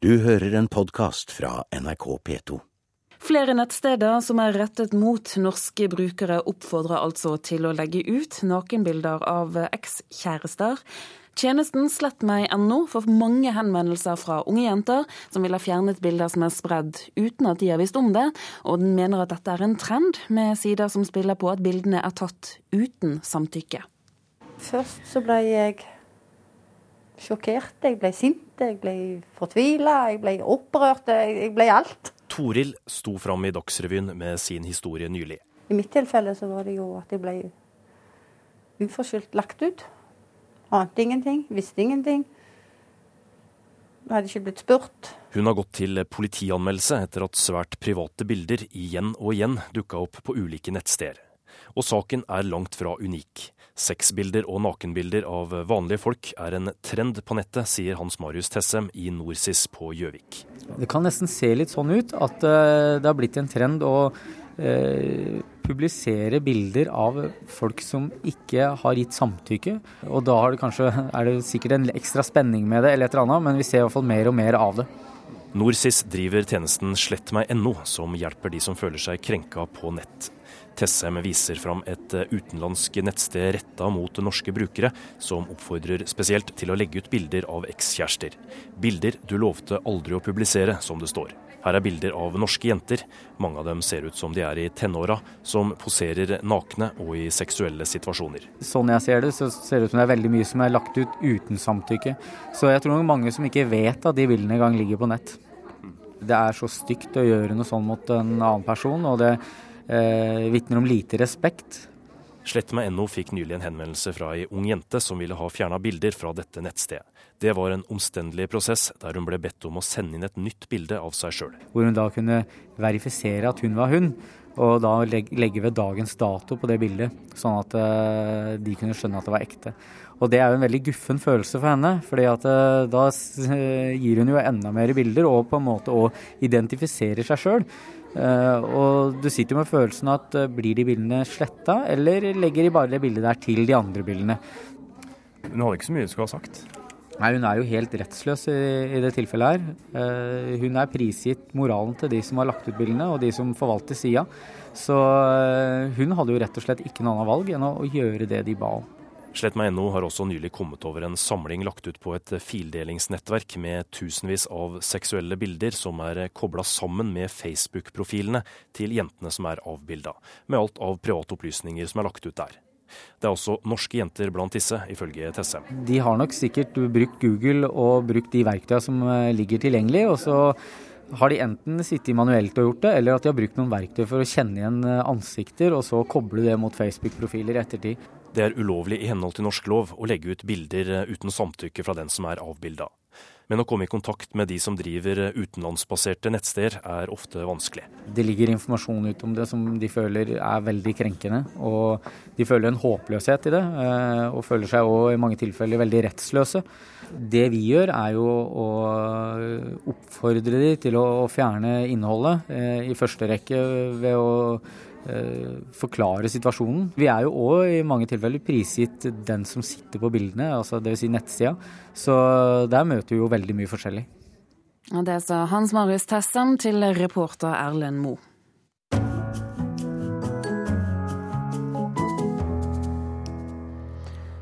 Du hører en podkast fra NRK P2. Flere nettsteder som er rettet mot norske brukere, oppfordrer altså til å legge ut nakenbilder av ekskjærester. Tjenesten slettmeg.no får mange henvendelser fra unge jenter som vil ha fjernet bilder som er spredd uten at de har visst om det, og den mener at dette er en trend, med sider som spiller på at bildene er tatt uten samtykke. Først så ble jeg sjokkert, jeg ble sint, jeg ble fortvila, jeg ble opprørt, jeg ble alt. Toril sto fram i Dagsrevyen med sin historie nylig. I mitt tilfelle så var det jo at jeg ble uforskyldt lagt ut. Ante ingenting, visste ingenting. Jeg hadde ikke blitt spurt. Hun har gått til politianmeldelse etter at svært private bilder igjen og igjen dukka opp på ulike nettsteder. Og saken er langt fra unik. Sexbilder og nakenbilder av vanlige folk er en trend på nettet, sier Hans Marius Tessem i Norsis på Gjøvik. Det kan nesten se litt sånn ut at eh, det har blitt en trend å eh, publisere bilder av folk som ikke har gitt samtykke. Og da det kanskje, er det sikkert en ekstra spenning med det, eller et eller annet, men vi ser i hvert fall mer og mer av det. Norsis driver tjenesten slettmeg.no, som hjelper de som føler seg krenka på nett. Tessem viser fram et eh, utenlandsk nettsted retta mot norske brukere, som oppfordrer spesielt til å legge ut bilder av ekskjærester. Bilder du lovte aldri å publisere, som det står. Her er bilder av norske jenter, mange av dem ser ut som de er i tenåra, som poserer nakne og i seksuelle situasjoner. Sånn jeg ser det, så ser det ut som det er veldig mye som er lagt ut uten samtykke. Så jeg tror nok mange som ikke vet at de bildene engang ligger på nett. Det er så stygt å gjøre noe sånn mot en annen person, og det eh, vitner om lite respekt. Slettmeg.no fikk nylig en henvendelse fra ei ung jente som ville ha fjerna bilder fra dette nettstedet. Det var en omstendelig prosess, der hun ble bedt om å sende inn et nytt bilde av seg sjøl. Hvor hun da kunne verifisere at hun var hun, og da legge ved dagens dato på det bildet, sånn at uh, de kunne skjønne at det var ekte. Og det er jo en veldig guffen følelse for henne, fordi at uh, da gir hun jo enda mer bilder og på en måte òg identifiserer seg sjøl. Uh, og du sitter jo med følelsen at uh, blir de bildene sletta, eller legger de bare det bildet der til de andre bildene? Hun hadde ikke så mye hun skulle ha sagt. Nei, Hun er jo helt rettsløs i, i det tilfellet her. Uh, hun er prisgitt moralen til de som har lagt ut bildene, og de som forvalter sida. Så hun hadde jo rett og slett ikke noe annet valg enn å, å gjøre det de ba om. Slettmeg.no har også nylig kommet over en samling lagt ut på et fildelingsnettverk med tusenvis av seksuelle bilder som er kobla sammen med Facebook-profilene til jentene som er avbilda, med alt av private opplysninger som er lagt ut der. Det er også norske jenter blant disse, ifølge Tessem. De har nok sikkert brukt Google og brukt de verktøyene som ligger tilgjengelig. og så har de enten sittet manuelt og gjort det, eller at de har brukt noen verktøy for å kjenne igjen ansikter, og så koble det mot Facebook-profiler i ettertid. Det er ulovlig i henhold til norsk lov å legge ut bilder eh, uten samtykke fra den som er avbilda. Men å komme i kontakt med de som driver eh, utenlandsbaserte nettsteder, er ofte vanskelig. Det ligger informasjon ut om det som de føler er veldig krenkende. Og de føler en håpløshet i det, eh, og føler seg òg i mange tilfeller veldig rettsløse. Det vi gjør, er jo å oppfordre de til å fjerne innholdet, i første rekke ved å forklare situasjonen. Vi er jo òg i mange tilfeller prisgitt den som sitter på bildene, altså dvs. Si nettsida. Så der møter vi jo veldig mye forskjellig. Det sa Hans Marius Tessem til reporter Erlend Moe.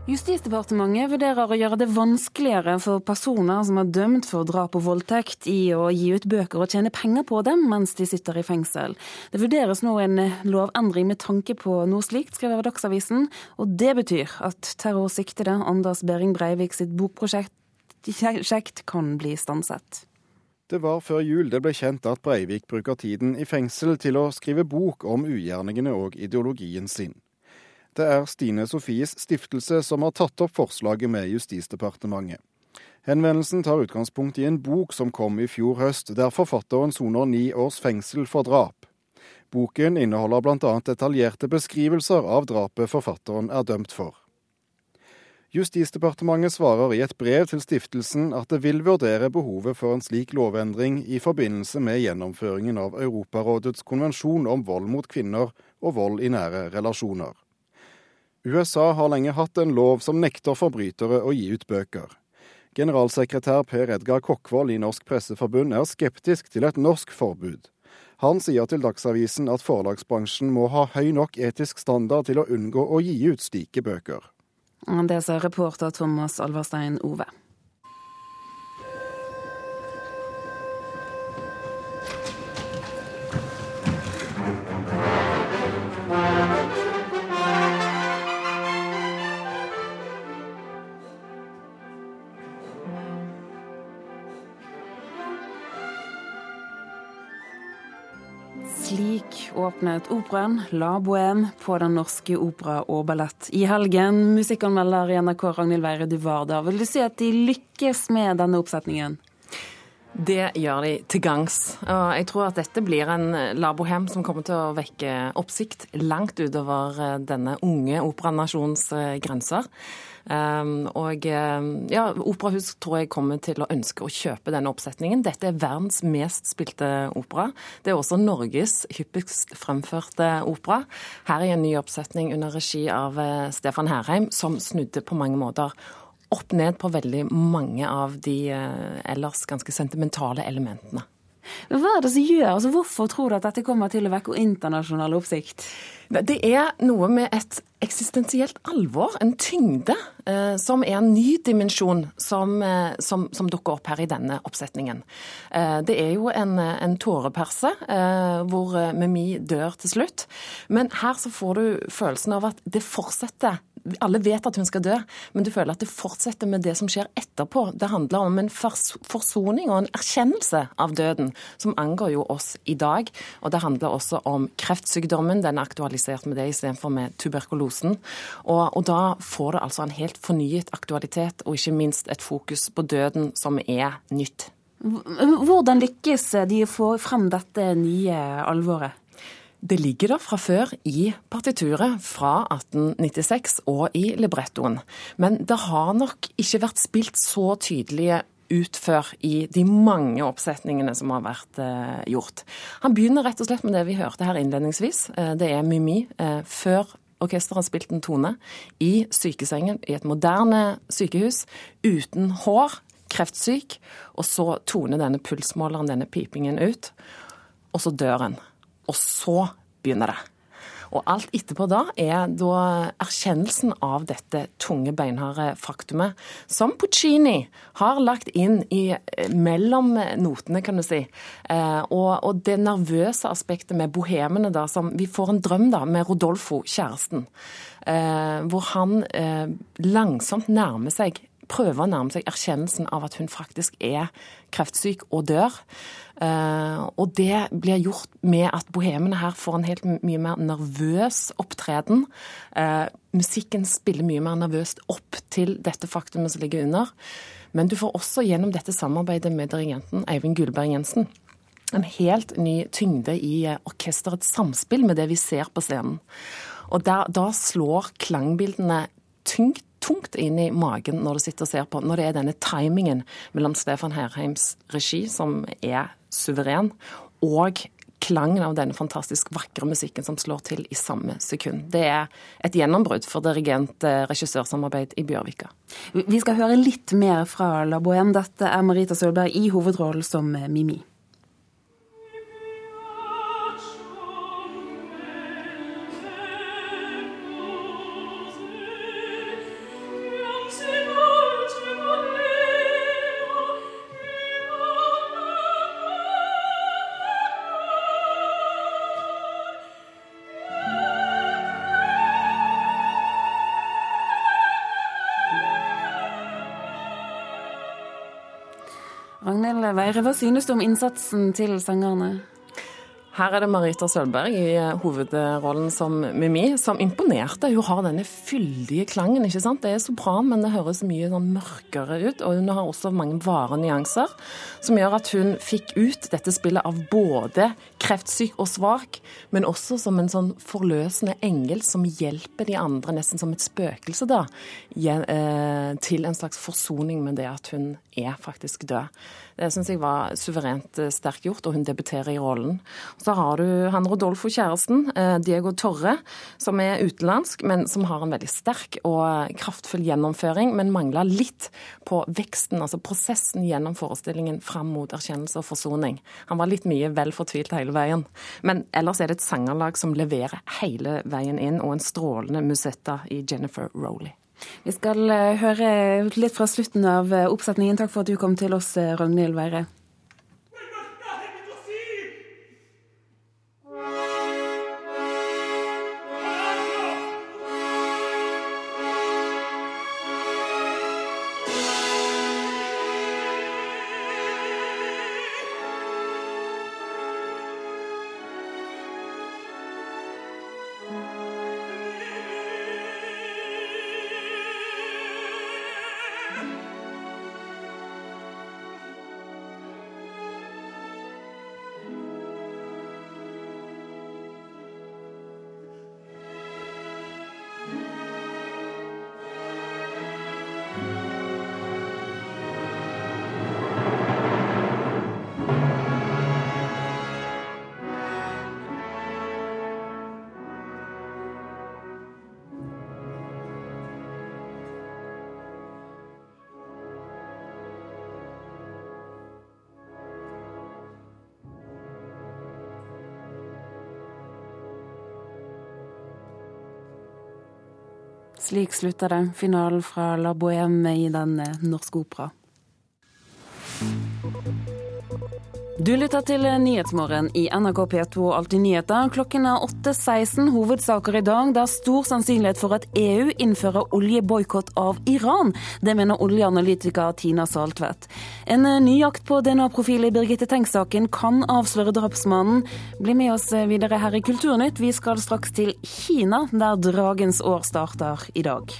Justisdepartementet vurderer å gjøre det vanskeligere for personer som er dømt for drap og voldtekt, i å gi ut bøker og tjene penger på dem mens de sitter i fengsel. Det vurderes nå en lovendring med tanke på noe slikt, skriver Dagsavisen. Og det betyr at terrorsiktede Anders Behring Breivik sitt bokprosjekt kan bli stanset. Det var før jul det ble kjent at Breivik bruker tiden i fengsel til å skrive bok om ugjerningene og ideologien sin. Det er Stine Sofies stiftelse som har tatt opp forslaget med Justisdepartementet. Henvendelsen tar utgangspunkt i en bok som kom i fjor høst, der forfatteren soner ni års fengsel for drap. Boken inneholder bl.a. detaljerte beskrivelser av drapet forfatteren er dømt for. Justisdepartementet svarer i et brev til stiftelsen at det vil vurdere behovet for en slik lovendring i forbindelse med gjennomføringen av Europarådets konvensjon om vold mot kvinner og vold i nære relasjoner. USA har lenge hatt en lov som nekter forbrytere å gi ut bøker. Generalsekretær Per Edgar Kokkvold i Norsk Presseforbund er skeptisk til et norsk forbud. Han sier til Dagsavisen at forlagsbransjen må ha høy nok etisk standard til å unngå å gi ut slike bøker. Det sa reporter Thomas Alverstein Ove. Slik åpnet operaen La Bohème på Den norske opera og ballett i helgen. Musikkanmelder i NRK Ragnhild Weire, der. Vil du si at de lykkes med denne oppsetningen? Det gjør de til gangs. Og jeg tror at dette blir en La Bohème som kommer til å vekke oppsikt langt utover eh, denne unge operanasjons eh, grenser. Um, og um, ja, Operahus tror jeg kommer til å ønske å kjøpe denne oppsetningen. Dette er verdens mest spilte opera. Det er også Norges hyppigst fremførte opera. Her er en ny oppsetning under regi av uh, Stefan Herheim, som snudde på mange måter opp ned på veldig mange av de uh, ellers ganske sentimentale elementene. Hva er det som gjør, altså Hvorfor tror du at dette kommer til å vekke internasjonal oppsikt? Det er noe med et eksistensielt alvor, en tyngde, eh, som er en ny dimensjon som, eh, som, som, dukker opp her i denne oppsetningen. Eh, det er jo en, en tåreperse hvor Mimi dør til slutt. Men her så får du følelsen av at det fortsetter alle vet at hun skal dø, men du føler at det fortsetter med det som skjer etterpå. Det handler om en forsoning og en erkjennelse av døden, som angår jo oss i dag. Og det handler også om kreftsykdommen. Den er aktualisert med det istedenfor med tuberkulosen. Og, og da får det altså en helt fornyet aktualitet, og ikke minst et fokus på døden som er nytt. Hvordan lykkes de å få frem dette nye alvoret? Det ligger der fra før i partituret fra 1896 og i librettoen. Men det har nok ikke vært spilt så tydelige ut før i de mange oppsetningene som har vært eh, gjort. Han begynner rett og slett med det vi hørte her innledningsvis. Eh, det er Mimi eh, før orkesteret har spilt en tone i sykesengen i et moderne sykehus uten hår, kreftsyk, og så toner denne pulsmåleren, denne pipingen, ut, og så dør en. Og så begynner det. Og alt etterpå da er da erkjennelsen av dette tunge, beinharde faktumet, som Puccini har lagt inn i, eh, mellom notene, kan du si. Eh, og, og, det nervøse aspektet med bohemene, da, som Vi får en drøm da, med Rodolfo, kjæresten, eh, hvor han langsomt nærmer seg prøver å nærme seg erkjennelsen av at hun faktisk er kreftsyk og dør. Eh, og det blir gjort med at bohemene her får en helt mye mer nervøs opptreden. Eh, musikken spiller mye mer nervøst opp til dette faktumet som ligger under. Men du får også gjennom dette samarbeidet med dirigenten Eivind Gullberg Jensen en helt ny tyngde i eh, orkesterets samspill med det vi ser på scenen. Og der, da slår klangbildene tungt tungt inn i magen når du sitter og ser på, når det er denne timingen mellom Stefan Herheims regi, som er suveren, og klangen av denne fantastisk vakre musikken som slår til i samme sekund. Det er et gjennombrudd for dirigent-regissørsamarbeid i Bjørvika. Vi skal høre litt mer fra La Bohème. Dette er Marita Sølberg i hovedrollen som Mimi. Ragnhild hva synes du om innsatsen til sangerne? Her er det Marita Sølberg i eh, hovedrollen som Mimi, som imponerte. Hun har denne fyldige klangen. ikke sant? Det er sopran, men det høres mye sånn mørkere ut. Og hun har også mange vare nyanser, som gjør at hun fikk ut dette spillet av både kreftsyk og svak, men også som en sånn forløsende engel som hjelper de andre, nesten som et spøkelse, da, eh, til en slags forsoning med det at hun er faktisk død. Det syns jeg var suverent eh, sterkt gjort, og hun debuterer i rollen. Så har du han Rodolfo, kjæresten, eh, Diego Torre, som er utenlandsk, men som har en veldig sterk og kraftfull gjennomføring, men mangler litt på veksten, altså prosessen gjennom forestillingen fram mot erkjennelse og forsoning. Han var litt mye vel fortvilt hele veien. Men ellers er det et sangerlag som leverer hele veien inn, og en strålende musetta i Jennifer Rowley. Vi skal eh, høre litt fra slutten av eh, oppsetningen. Takk for at du kom til oss, eh, Ragnhild Weire. Slik slutter det. Finalen fra La Bohème i Den norske opera. Du lytter til Nyhetsmorgen i NRK P2 og Alltid nyheter. Klokken er 8.16. Hovedsaker i dag. Det er stor sannsynlighet for at EU innfører oljeboikott av Iran. Det mener oljeanalytiker Tina Saltvedt. En ny jakt på DNA-profil i Birgitte Tengs-saken kan avsløre drapsmannen. Bli med oss videre her i Kulturnytt. Vi skal straks til Kina, der Dragens år starter i dag.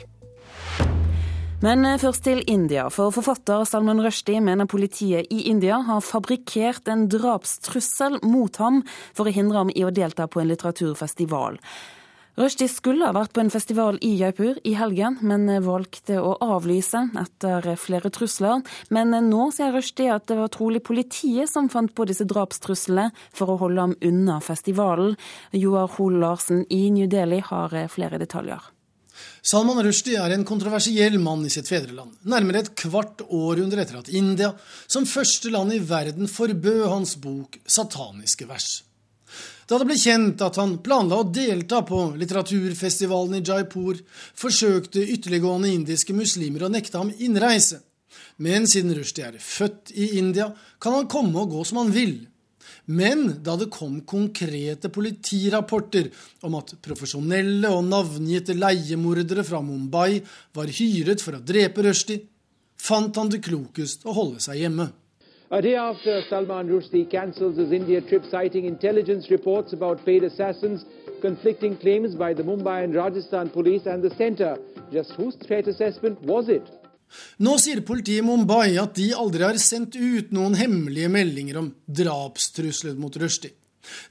Men eh, først til India, for forfatter Salman Rushdie mener politiet i India har fabrikkert en drapstrussel mot ham for å hindre ham i å delta på en litteraturfestival. Rushdie skulle ha vært på en festival i Jaipur i helgen, men eh, valgte å avlyse etter flere trusler. Men eh, nå sier Rushdie at det var trolig politiet som fant på disse drapstruslene for å holde ham unna festivalen. Joar Hoel Larsen i New Delhi har flere detaljer. Salman Rushdie er en kontroversiell mann i sitt fedreland, nærmere et kvart århundre etter at India som første land i verden forbød hans bok 'Sataniske vers'. Da det ble kjent at han planla å delta på litteraturfestivalen i Jaipur, forsøkte ytterliggående indiske muslimer å nekte ham innreise. Men siden Rushdie er født i India, kan han komme og gå som han vil. Men da det kom konkrete politirapporter om at profesjonelle og navngitte leiemordere fra Mumbai var hyret for å drepe Rushdie, fant han det klokest å holde seg hjemme. A day after Salman Rushdie cancels his India trip citing intelligence reports about paid assassins, conflicting claims by the Mumbai and Rajasthan police and the centre. Just whose threat assessment was it? Nå sier politiet i Mumbai at de aldri har sendt ut noen hemmelige meldinger om drapstrusler mot Rushdie.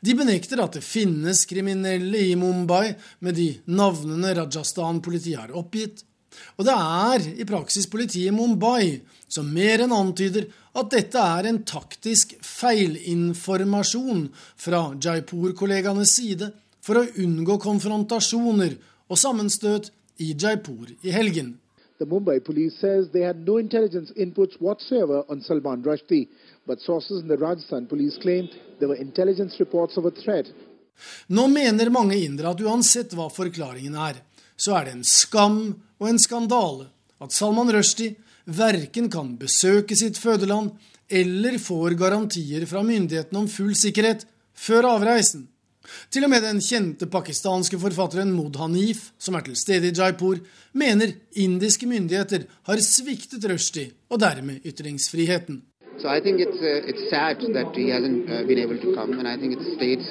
De benekter at det finnes kriminelle i Mumbai med de navnene Rajasthan-politiet har oppgitt. Og det er i praksis politiet i Mumbai som mer enn antyder at dette er en taktisk feilinformasjon fra Jaipur-kollegaenes side for å unngå konfrontasjoner og sammenstøt i Jaipur i helgen. The Mumbai police says they had no intelligence inputs whatsoever on Salman Rushdie, but sources in the Rajasthan police claim there were intelligence reports of a threat. Nå mener mange indere at uansett hva forklaringen er, så er det en skam og en skandale at Salman Rushdie verken kan besøke sitt fødeland eller får garantier fra myndighetene om full sikkerhet før avreisen. Til og med den kjente pakistanske forfatteren Mod Hanif, som er til stede i Jaipur, mener indiske myndigheter har sviktet Rushdie og dermed ytringsfriheten. So I think it's uh, it's sad that he hasn't uh, been able to come, and I think it's the state's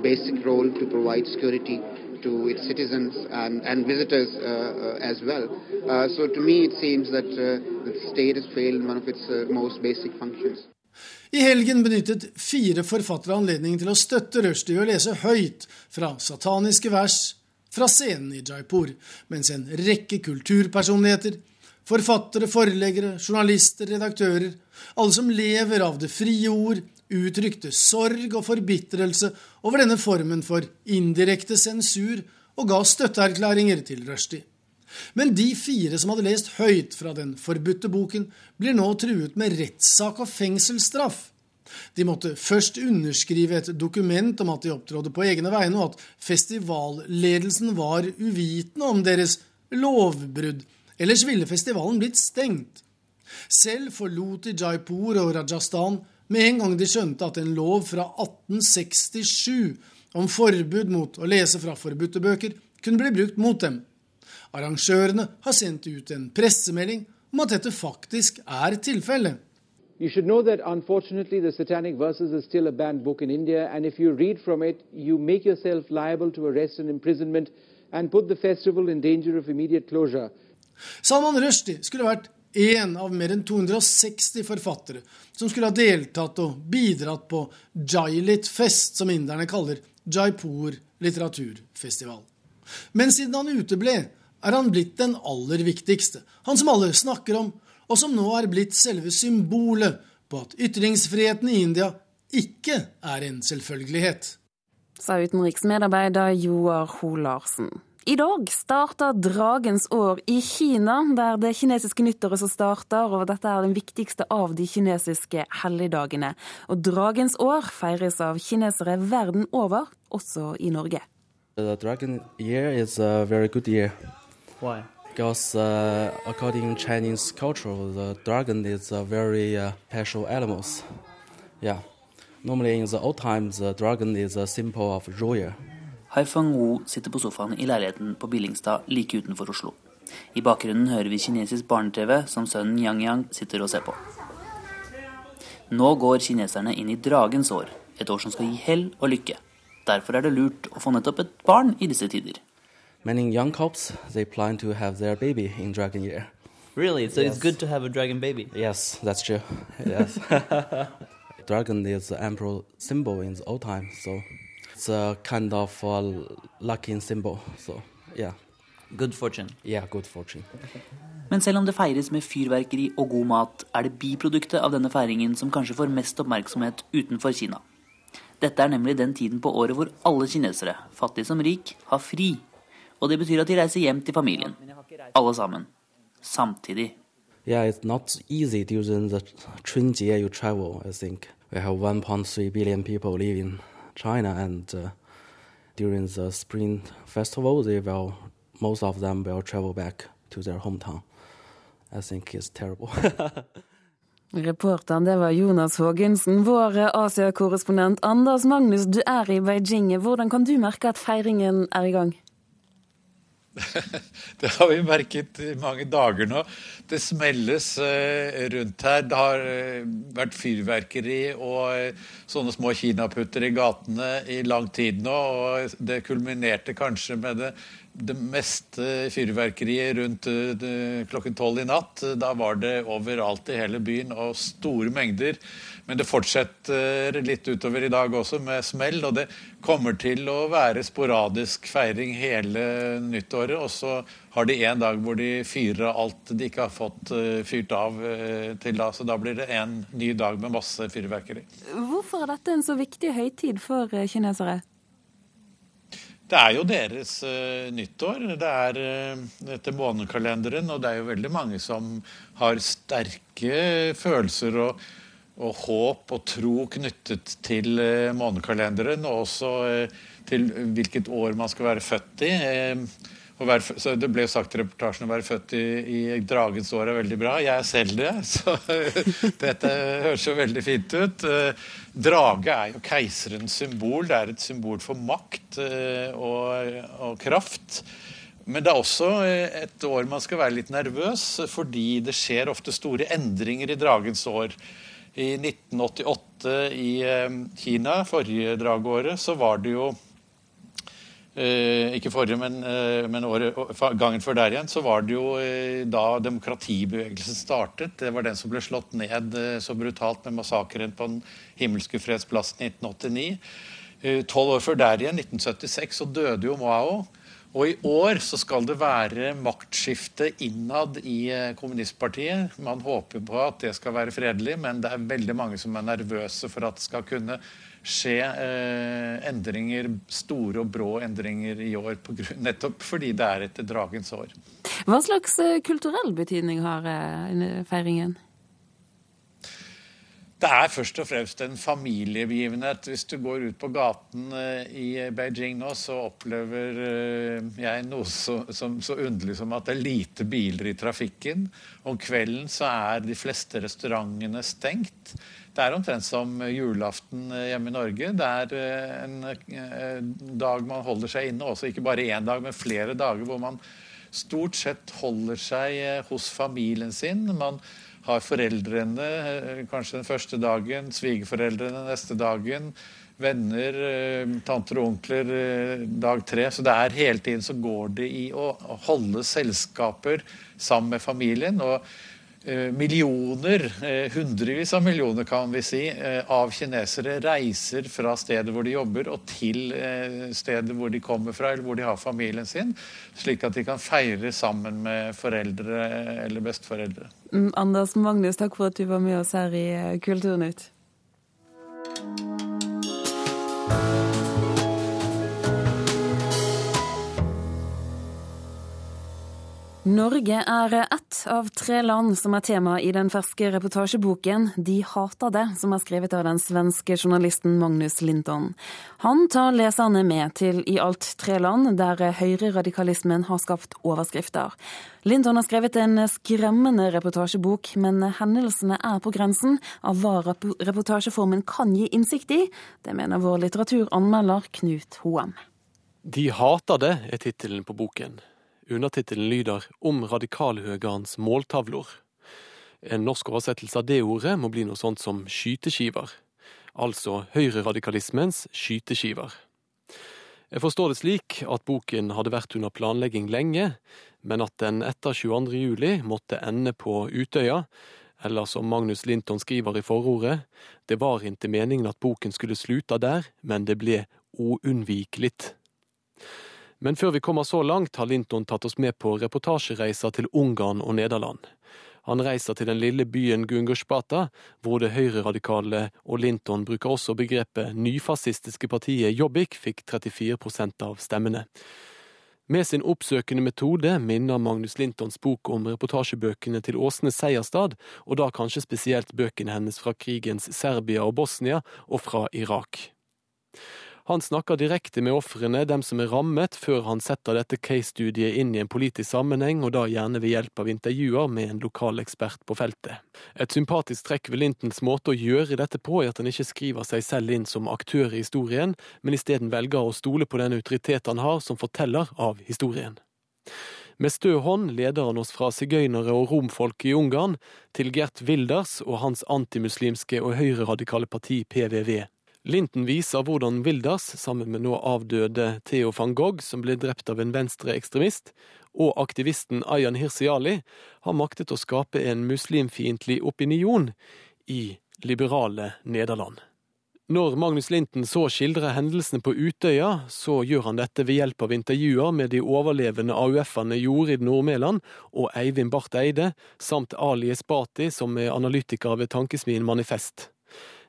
basic role to provide security to its citizens and, and visitors uh, uh as well. Uh, so to me, it seems that uh, the state has failed in one of its most basic functions. I helgen benyttet fire forfattere anledningen til å støtte Rushdie og lese høyt fra sataniske vers fra scenen i Jaipur, mens en rekke kulturpersonligheter, Forfattere, forleggere, journalister, redaktører. Alle som lever av det frie ord, uttrykte sorg og forbitrelse over denne formen for indirekte sensur og ga støtteerklæringer til Rushdie. Men de fire som hadde lest høyt fra den forbudte boken, blir nå truet med rettssak og fengselsstraff. De måtte først underskrive et dokument om at de opptrådde på egne vegne, og at festivalledelsen var uvitende om deres lovbrudd. Ellers ville festivalen blitt stengt. Selv forlot de Jaipur og Rajasthan med en gang de skjønte at en lov fra 1867 om forbud mot å lese fra forbudte bøker kunne bli brukt mot dem. Arrangørene har sendt ut en pressemelding om at dette faktisk er tilfellet. You should know that unfortunately the Satanic Verses is still a banned book in India, and if you read from it, you make yourself liable to arrest and imprisonment and put the festival in danger of immediate closure. Salman Rushdie skulle vært én av mer enn 260 forfattere som skulle ha deltatt og bidratt på Jailit-fest, som inderne kaller Jaipur litteraturfestival. Men siden han uteble, er han blitt den aller viktigste. Han som alle snakker om, og som nå er blitt selve symbolet på at ytringsfriheten i India ikke er en selvfølgelighet. Sa utenriksmedarbeider Joar Ho Larsen. I dag starter Dragens år i Kina, der det kinesiske nyttåret som starter, og dette er den viktigste av de kinesiske helligdagene. Og Dragens år feires av kinesere verden over, også i Norge. The Dragon Year is a very good year. Why? Because uh, according Chinese culture, the dragon is a very uh, special animal. Yeah. Normally in the old times, the dragon is a symbol of royal. Haifang Wu sitter på sofaen i leiligheten på Billingstad like utenfor Oslo. I bakgrunnen hører vi kinesisk barne-TV som sønnen Yang Yang sitter og ser på. Nå går kineserne inn i dragens år, et år som skal gi hell og lykke. Derfor er det lurt å få nettopp et barn i disse tider. Many young couples they plan to have their baby in Dragon Year. Really? So Yes. it's good to have a dragon baby? Yes, that's true. Yes. dragon is the emperor symbol in the old time, so it's a kind of a lucky symbol. So yeah. Good fortune. Yeah, good fortune. Men selv om det feires med fyrverkeri og god mat, er det biproduktet av denne feiringen som kanskje får mest oppmerksomhet utenfor Kina. Dette er nemlig den tiden på året hvor alle kinesere, fattig som rik, har fri. Og det betyr at de reiser hjem til familien. Alle sammen. Samtidig. Yeah, it's not easy during the Chunjie you travel. I think we have 1.3 billion people live in China, and uh, during the Spring Festival, they will most of them will travel back to their hometown. I think it's terrible. Reporteren det var Jonas Hågensen. Vår Asia-korrespondent Anders Magnus, du er i Beijing. Hvordan kan du merke at feiringen er i gang? Det har vi merket i mange dager nå. Det smelles eh, rundt her. Det har eh, vært fyrverkeri og eh, sånne små kinaputter i gatene i lang tid nå. Og det kulminerte kanskje med det, det meste fyrverkeriet rundt eh, klokken tolv i natt. Da var det overalt i hele byen og store mengder. Men det fortsetter litt utover i dag også med smell, og det kommer til å være sporadisk feiring hele nyttåret. Og så har de en dag hvor de fyrer av alt de ikke har fått eh, fyrt av eh, til da. Så da blir det en ny dag med masse fyrverkeri. Hvorfor er dette en så viktig høytid for kinesere? Det er jo deres uh, nyttår. Det er uh, etter månekalenderen, og det er jo veldig mange som har sterke følelser og, og håp og tro knyttet til uh, månekalenderen, og også eh, til hvilket år man skal være født i. Eh, å så det ble jo sagt i reportasjen å være født i, i dragens år er veldig bra. Jeg er selv det, så dette høres jo veldig fint ut. Eh, Drage er jo keiserens symbol. Det er et symbol for makt eh, og, og kraft. Men det er også eh, et år man skal være litt nervøs, fordi det skjer ofte store endringer i dragens år. I 1988 i Kina, forrige dragåret, så var det jo ikke forrige, men, eh, men året, gangen før der igjen, så var det jo eh, da demokratibevegelsen startet. Det var den som ble slått ned eh, så brutalt med massakren på Den himmelske fredsplassen i 1989. Eh, Tolv år før der igjen, 1976, så døde jo Mao. Og i år så skal det være maktskifte innad i eh, kommunistpartiet. Man håper på at det skal være fredelig, men det er veldig mange som er nervøse for at det skal kunne skje eh, endringer, store og brå endringer i år, på grunn, nettopp fordi det er etter dragens år. Hva slags eh, kulturell betydning har eh, feiringen? Det er først og fremst en familiebegivenhet. Hvis du går ut på gaten eh, i Beijing nå, så opplever jeg noe så, som, så underlig som at det er lite biler i trafikken. Om kvelden så er de fleste restaurantene stengt. Det er omtrent som julaften hjemme i Norge. Det er eh, en eh, dag man holder seg inne, også ikke bare én dag, men flere dager hvor man stort sett holder seg eh, hos familien sin. Man har foreldrene kanskje den første dagen, svigerforeldrene neste dagen, venner, tanter og onkler dag tre. Så det er hele tiden så går det i å holde selskaper sammen med familien. og Eh, millioner, eh, hundrevis av millioner kan vi si, eh, av kinesere reiser fra stedet hvor de jobber og til stedet hvor de kommer fra eller hvor de har familien sin, slik at de kan feire sammen med foreldre eller besteforeldre. Mm, Anders Magnus, takk for at du var med oss her i Kulturnytt. Norge er ett av tre land som er tema i den ferske reportasjeboken De hater det, som er skrevet av den svenske journalisten Magnus Linton. Han tar leserne med til i alt tre land der høyreradikalismen har skapt overskrifter. Linton har skrevet en skremmende reportasjebok, men hendelsene er på grensen av hva reportasjeformen kan gi innsikt i. Det mener vår litteraturanmelder Knut Hoem. De hater det, er tittelen på boken. Undertittelen lyder Om radikalhøgerens måltavlor. En norsk oversettelse av det ordet må bli noe sånt som skyteskiver. Altså høyreradikalismens skyteskiver. Jeg forstår det slik at boken hadde vært under planlegging lenge, men at den etter 22. juli måtte ende på Utøya, eller som Magnus Linton skriver i forordet, det var ikke meningen at boken skulle sluta der, men det ble uunnvikelig. Men før vi kommer så langt, har Linton tatt oss med på reportasjereiser til Ungarn og Nederland. Han reiser til den lille byen Gungersbata, hvor det høyreradikale og Linton bruker også begrepet nyfascistiske partiet Jobbik fikk 34% av stemmene. Med sin oppsøkende metode minner Magnus Lintons bok om reportasjebøkene til Åsne Seierstad, og da kanskje spesielt bøkene hennes fra krigens Serbia og Bosnia og fra Irak. Han snakker direkte med ofrene, dem som er rammet, før han setter dette case-studiet inn i en politisk sammenheng, og da gjerne ved hjelp av intervjuer med en lokal ekspert på feltet. Et sympatisk trekk ved Lintons måte å gjøre dette på, er at han ikke skriver seg selv inn som aktør i historien, men isteden velger å stole på den autoritet han har som forteller av historien. Med stø hånd leder han oss fra sigøynere og romfolk i Ungarn til Gert Wilders og hans antimuslimske og høyreradikale parti PVV. Linton viser hvordan Wilders, sammen med nå avdøde Theo van Gogh, som ble drept av en venstreekstremist, og aktivisten Ayan Hirsiali, har maktet å skape en muslimfiendtlig opinion i liberale Nederland. Når Magnus Linton så skildrer hendelsene på Utøya, så gjør han dette ved hjelp av intervjuer med de overlevende AUF-ene Jorid Nordmæland og Eivind Barth Eide, samt Ali Esbati, som er analytiker ved tankesmien Manifest.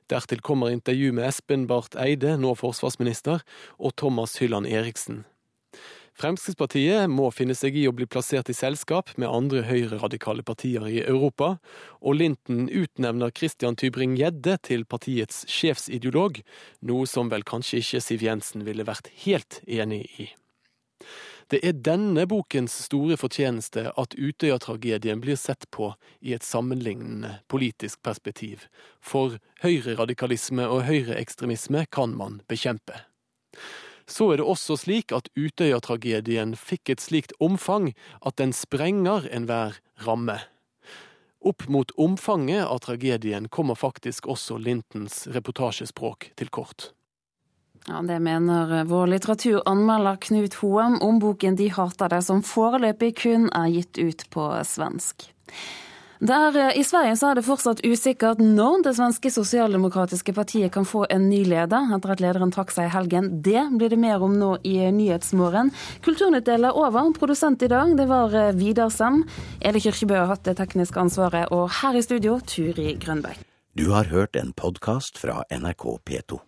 Dertil kommer intervju med Espen Barth Eide, nå forsvarsminister, og Thomas Hylland Eriksen. Fremskrittspartiet må finne seg i å bli plassert i selskap med andre høyreradikale partier i Europa, og Linton utnevner Christian Tybring-Gjedde til partiets sjefsideolog, noe som vel kanskje ikke Siv Jensen ville vært helt enig i. Det er denne bokens store fortjeneste at Utøya-tragedien blir sett på i et sammenlignende politisk perspektiv, for høyreradikalisme og høyreekstremisme kan man bekjempe. Så er det også slik at Utøya-tragedien fikk et slikt omfang at den sprenger enhver ramme. Opp mot omfanget av tragedien kommer faktisk også Lintons reportasjespråk til kort. Ja, Det mener vår litteraturanmelder Knut Hoem om boken De hater det, som foreløpig kun er gitt ut på svensk. Der I Sverige så er det fortsatt usikkert når det svenske sosialdemokratiske partiet kan få en ny leder, etter at lederen trakk seg i helgen. Det blir det mer om nå i Nyhetsmorgen. Kulturnytt er over. Produsent i dag det var Widersen. Eli Kirkebø har hatt det tekniske ansvaret, og her i studio Turi Grønberg. Du har hørt en podkast fra NRK P2.